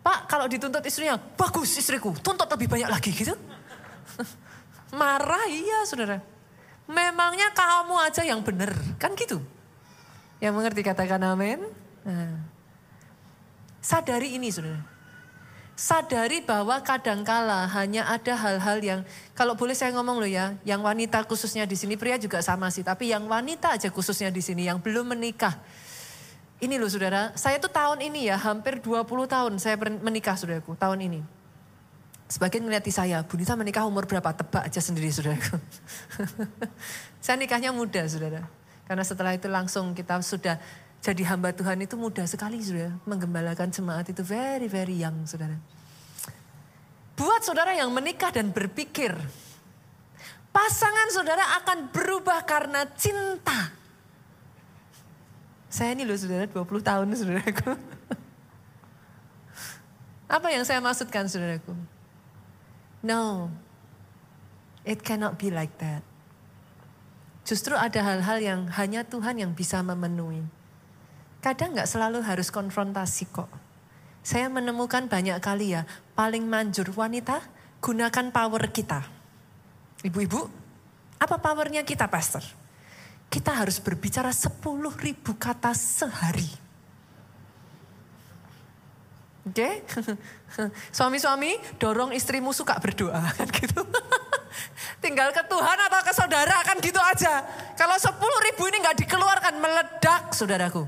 Pak, kalau dituntut istrinya, bagus istriku, tuntut lebih banyak lagi gitu. Marah iya saudara. Memangnya kamu aja yang benar. Kan gitu. Yang mengerti katakan amin. Nah. Sadari ini saudara. Sadari bahwa kadangkala hanya ada hal-hal yang kalau boleh saya ngomong loh ya, yang wanita khususnya di sini pria juga sama sih, tapi yang wanita aja khususnya di sini yang belum menikah. Ini loh saudara, saya tuh tahun ini ya hampir 20 tahun saya menikah saudaraku, tahun ini. Sebagian ngeliati saya, Bu Nita menikah umur berapa? Tebak aja sendiri saudaraku. saya nikahnya muda saudara. Karena setelah itu langsung kita sudah jadi hamba Tuhan itu mudah sekali saudara. Menggembalakan jemaat itu very very young saudara. Buat saudara yang menikah dan berpikir. Pasangan saudara akan berubah karena cinta. Saya ini loh saudara 20 tahun saudaraku. Apa yang saya maksudkan saudaraku? No, it cannot be like that. Justru ada hal-hal yang hanya Tuhan yang bisa memenuhi. Kadang nggak selalu harus konfrontasi kok. Saya menemukan banyak kali ya, paling manjur wanita Gunakan power kita. Ibu-ibu, apa powernya kita pastor? Kita harus berbicara 10 ribu kata sehari. Oke? Okay? Suami-suami dorong istrimu suka berdoa kan gitu. Tinggal ke Tuhan atau ke saudara kan gitu aja. Kalau 10 ribu ini nggak dikeluarkan meledak saudaraku.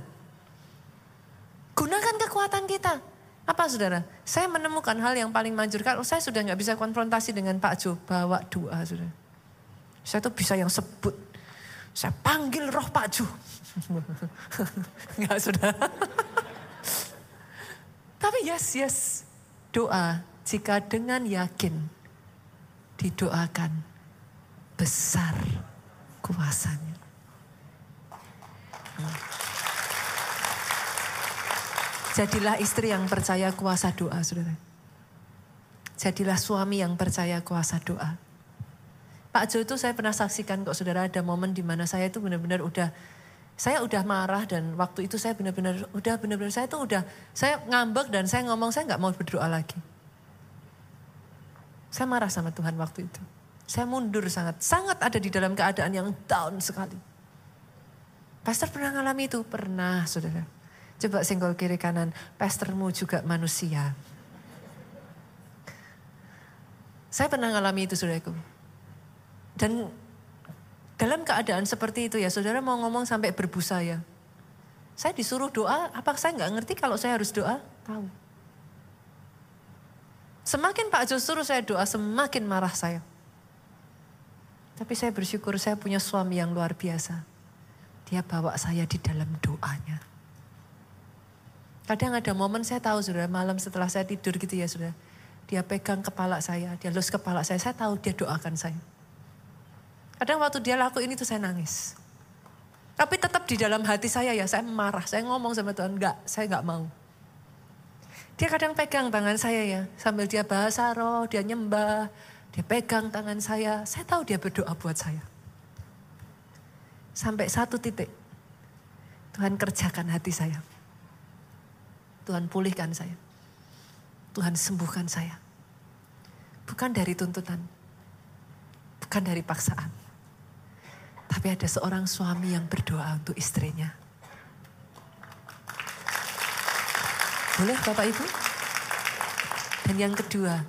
Gunakan kekuatan kita. Apa saudara? Saya menemukan hal yang paling manjur. Kalau saya sudah nggak bisa konfrontasi dengan Pak Jo, bawa doa saudara. Saya tuh bisa yang sebut. Saya panggil roh Pak Jo. Enggak saudara. Tapi yes, yes. Doa jika dengan yakin didoakan besar kuasanya. Jadilah istri yang percaya kuasa doa, saudara. Jadilah suami yang percaya kuasa doa. Pak Jo itu saya pernah saksikan kok saudara ada momen di mana saya itu benar-benar udah saya udah marah dan waktu itu saya benar-benar udah benar-benar saya itu udah saya ngambek dan saya ngomong saya nggak mau berdoa lagi. Saya marah sama Tuhan waktu itu. Saya mundur sangat, sangat ada di dalam keadaan yang down sekali. Pastor pernah ngalami itu? Pernah, saudara. Coba senggol kiri kanan, pastormu juga manusia. Saya pernah ngalami itu saudaraku. Dan dalam keadaan seperti itu ya saudara mau ngomong sampai berbusa ya. Saya disuruh doa, apa saya nggak ngerti kalau saya harus doa? Tahu. Semakin Pak Jo suruh saya doa, semakin marah saya. Tapi saya bersyukur saya punya suami yang luar biasa. Dia bawa saya di dalam doanya. Kadang ada momen saya tahu sudah malam setelah saya tidur gitu ya sudah. Dia pegang kepala saya, dia lus kepala saya, saya tahu dia doakan saya. Kadang waktu dia lakuin itu saya nangis. Tapi tetap di dalam hati saya ya, saya marah. Saya ngomong sama Tuhan, enggak, saya enggak mau. Dia kadang pegang tangan saya ya, sambil dia bahasa roh, dia nyembah, dia pegang tangan saya. Saya tahu dia berdoa buat saya. Sampai satu titik, Tuhan kerjakan hati saya. Tuhan pulihkan saya. Tuhan sembuhkan saya. Bukan dari tuntutan. Bukan dari paksaan. Tapi ada seorang suami yang berdoa untuk istrinya. Boleh Bapak Ibu? Dan yang kedua,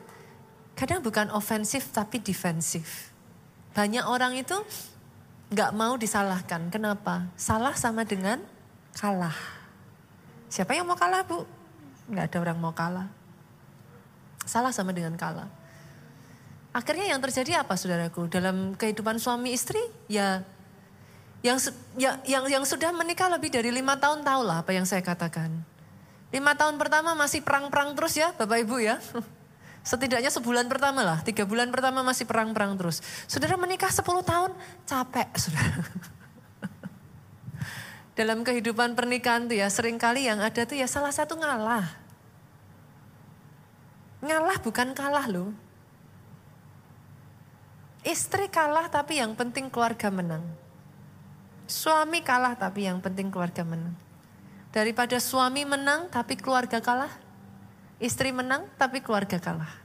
kadang bukan ofensif tapi defensif. Banyak orang itu nggak mau disalahkan. Kenapa? Salah sama dengan kalah. Siapa yang mau kalah bu? Nggak ada orang mau kalah. Salah sama dengan kalah. Akhirnya yang terjadi apa saudaraku? Dalam kehidupan suami istri ya yang ya, yang yang sudah menikah lebih dari lima tahun tahu lah apa yang saya katakan. Lima tahun pertama masih perang-perang terus ya Bapak Ibu ya. Setidaknya sebulan pertama lah, tiga bulan pertama masih perang-perang terus. Saudara menikah sepuluh tahun, capek saudara. dalam kehidupan pernikahan tuh ya sering kali yang ada tuh ya salah satu ngalah. Ngalah bukan kalah loh. Istri kalah tapi yang penting keluarga menang. Suami kalah tapi yang penting keluarga menang. Daripada suami menang tapi keluarga kalah. Istri menang tapi keluarga kalah.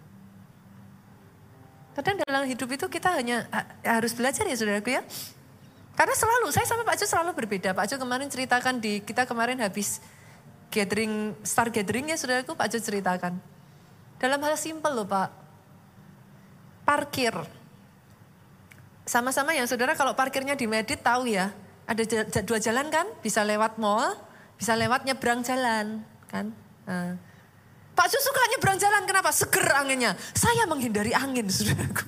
Kadang dalam hidup itu kita hanya harus belajar ya saudaraku ya. Karena selalu, saya sama Pak Jo selalu berbeda. Pak Jo kemarin ceritakan di, kita kemarin habis gathering, star gatheringnya saudaraku Pak Jo ceritakan. Dalam hal simpel loh Pak. Parkir. Sama-sama yang saudara kalau parkirnya di Medit tahu ya. Ada dua jalan kan, bisa lewat mall, bisa lewat nyebrang jalan kan. Nah. Pak Jo suka nyebrang jalan, kenapa? Seger anginnya. Saya menghindari angin saudaraku.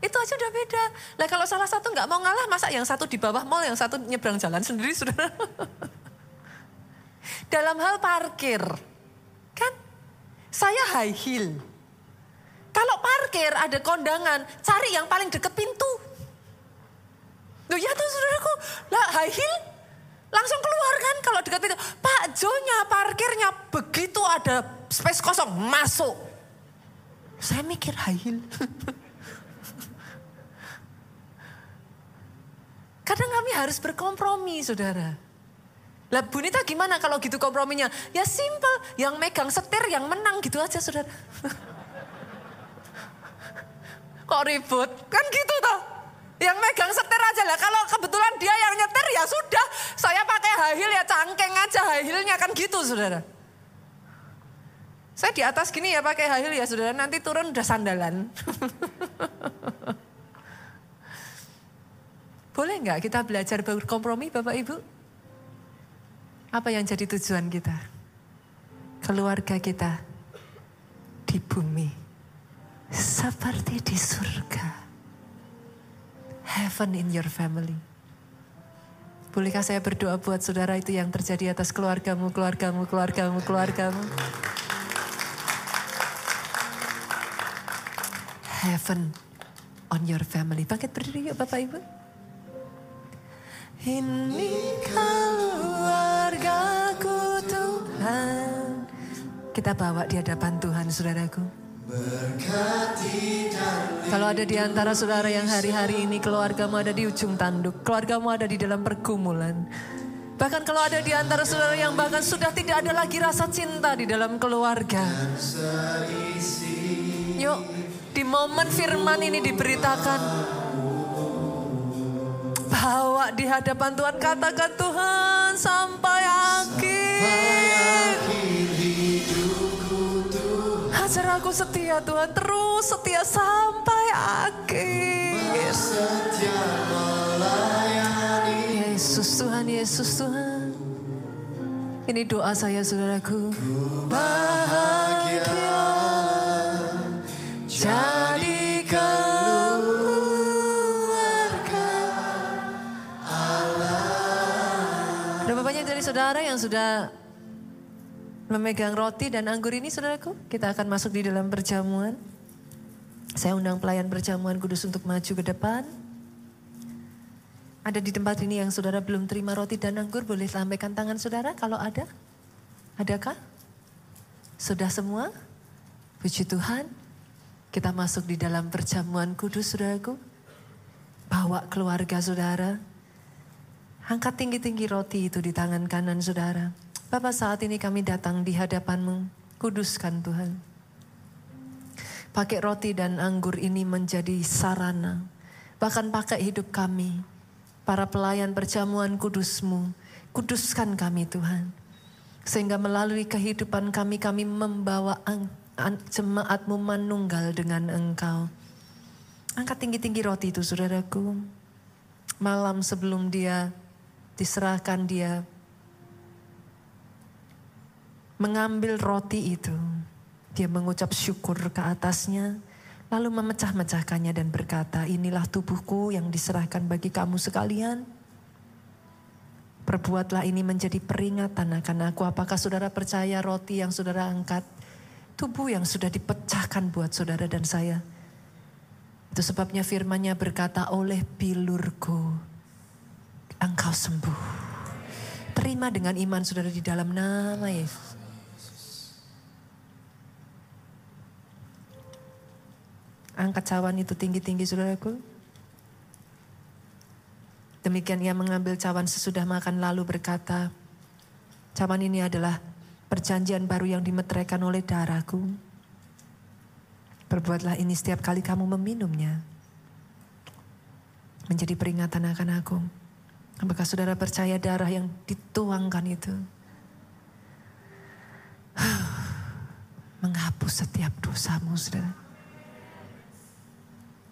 Itu aja udah beda. Lah kalau salah satu nggak mau ngalah, masa yang satu di bawah mall, yang satu nyebrang jalan sendiri, saudara. Dalam hal parkir, kan saya high heel. Kalau parkir ada kondangan, cari yang paling deket pintu. Loh ya tuh saudaraku, lah high heel langsung keluar kan kalau dekat pintu. Pak Jonya parkirnya begitu ada space kosong masuk. Saya mikir high heel. Kadang kami harus berkompromi, saudara. Lah Bunita gimana kalau gitu komprominya? Ya simple, yang megang setir yang menang gitu aja saudara. Kok ribut? Kan gitu toh. Yang megang setir aja lah. Kalau kebetulan dia yang nyetir ya sudah. Saya pakai high heel ya cangkeng aja high heelnya kan gitu saudara. Saya di atas gini ya pakai high heel ya saudara. Nanti turun udah sandalan. Boleh nggak kita belajar berkompromi Bapak Ibu? Apa yang jadi tujuan kita? Keluarga kita di bumi seperti di surga. Heaven in your family. Bolehkah saya berdoa buat saudara itu yang terjadi atas keluargamu, keluargamu, keluargamu, keluargamu. Heaven on your family. Bangkit berdiri yuk Bapak Ibu. Ini keluargaku Tuhan. Kita bawa di hadapan Tuhan saudaraku. Kalau ada di antara saudara yang hari-hari ini keluargamu ada di ujung tanduk, keluargamu ada di dalam pergumulan. Bahkan kalau ada di antara saudara yang bahkan sudah tidak ada lagi rasa cinta di dalam keluarga. Yuk, di momen firman ini diberitakan, bawa di hadapan Tuhan katakan Tuhan sampai akhir. Ajar aku setia Tuhan terus setia sampai akhir. Yesus Tuhan, Yesus Tuhan. Ini doa saya saudaraku. Bahagia jadi Ada bapaknya dari saudara yang sudah memegang roti dan anggur ini saudaraku. Kita akan masuk di dalam perjamuan. Saya undang pelayan perjamuan kudus untuk maju ke depan. Ada di tempat ini yang saudara belum terima roti dan anggur, boleh lambaikan tangan saudara kalau ada. Adakah? Sudah semua? Puji Tuhan. Kita masuk di dalam perjamuan kudus saudaraku. Bawa keluarga saudara Angkat tinggi-tinggi roti itu di tangan kanan saudara. Bapak saat ini kami datang di hadapanmu. Kuduskan Tuhan. Pakai roti dan anggur ini menjadi sarana. Bahkan pakai hidup kami. Para pelayan perjamuan kudusmu. Kuduskan kami Tuhan. Sehingga melalui kehidupan kami, kami membawa jemaatmu manunggal dengan engkau. Angkat tinggi-tinggi roti itu saudaraku. Malam sebelum dia diserahkan dia mengambil roti itu. Dia mengucap syukur ke atasnya, lalu memecah-mecahkannya dan berkata, inilah tubuhku yang diserahkan bagi kamu sekalian. Perbuatlah ini menjadi peringatan akan aku. Apakah saudara percaya roti yang saudara angkat, tubuh yang sudah dipecahkan buat saudara dan saya. Itu sebabnya firmannya berkata oleh bilurku engkau sembuh. Terima dengan iman saudara di dalam nama Yesus. Angkat cawan itu tinggi-tinggi saudaraku. Demikian ia mengambil cawan sesudah makan lalu berkata, cawan ini adalah perjanjian baru yang dimeteraikan oleh darahku. Perbuatlah ini setiap kali kamu meminumnya. Menjadi peringatan akan aku. Apakah saudara percaya darah yang dituangkan itu menghapus setiap dosamu, saudara?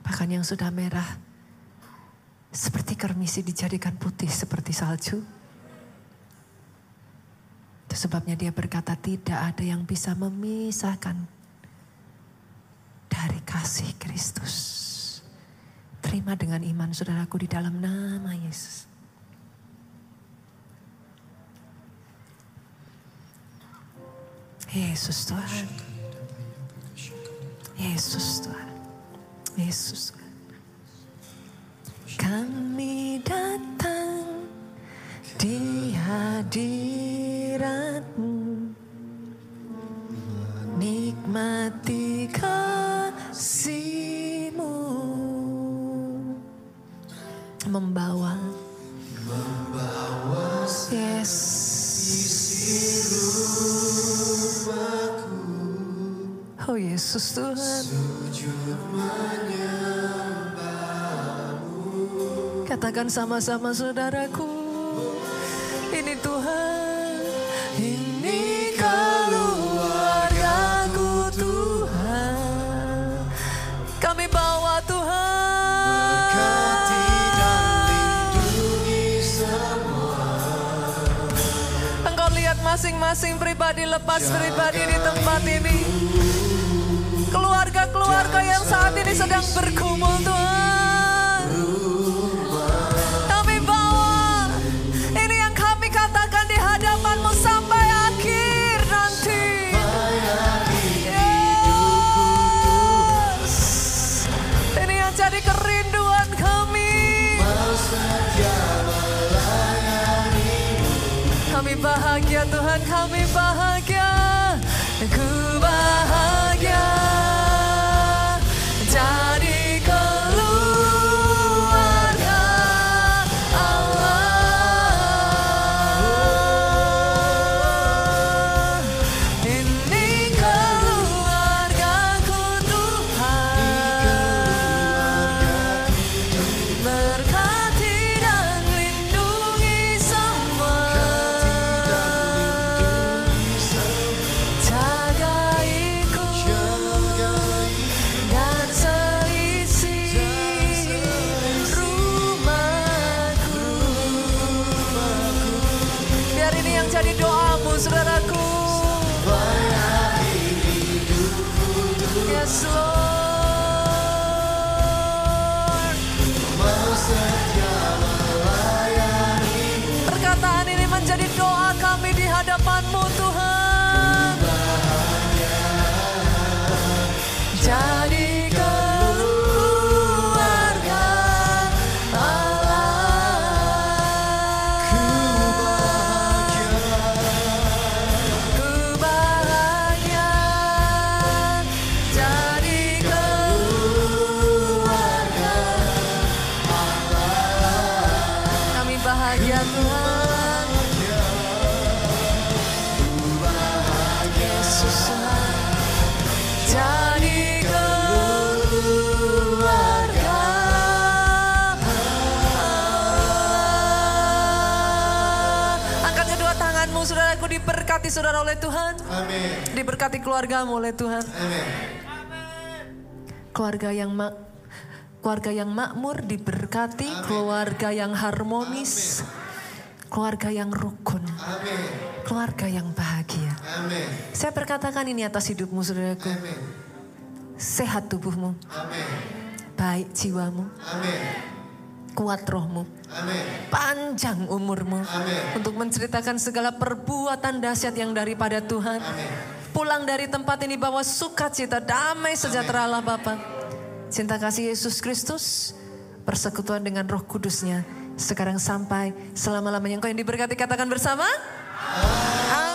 Bahkan yang sudah merah seperti kermisi dijadikan putih seperti salju. Itu sebabnya dia berkata tidak ada yang bisa memisahkan dari kasih Kristus. Terima dengan iman saudaraku di dalam nama Yesus. Yesus Tuhan. Yesus Tuhan. Yesus. Kami datang di hadiratmu. Nikmati kasihmu. Membawa. Oh Yesus Tuhan. Katakan sama-sama saudaraku. Ini Tuhan. Ini keluargaku Tuhan. Kami bawa Tuhan. Engkau lihat masing-masing pribadi lepas pribadi di tempat ini. Keluarga-keluarga yang saat ini sedang bergumul Tuhan. Jadi doamu, saudaraku. Diberkati saudara oleh Tuhan. Amin. Diberkati keluargamu oleh Tuhan. Amin. Keluarga yang mak keluarga yang makmur diberkati, keluarga yang harmonis, keluarga yang rukun, Amin. keluarga yang bahagia. Amin. Saya perkatakan ini atas hidupmu saudaraku. Amin. Sehat tubuhmu, Amin. baik jiwamu, Amin. Kuat rohmu, Amin. panjang umurmu. Amin. Untuk menceritakan segala perbuatan dahsyat yang daripada Tuhan. Pulang dari tempat ini bawa sukacita, damai sejahtera Allah Bapa. Cinta kasih Yesus Kristus, persekutuan dengan roh kudusnya. Sekarang sampai selama-lamanya. Engkau yang diberkati katakan bersama. Amin.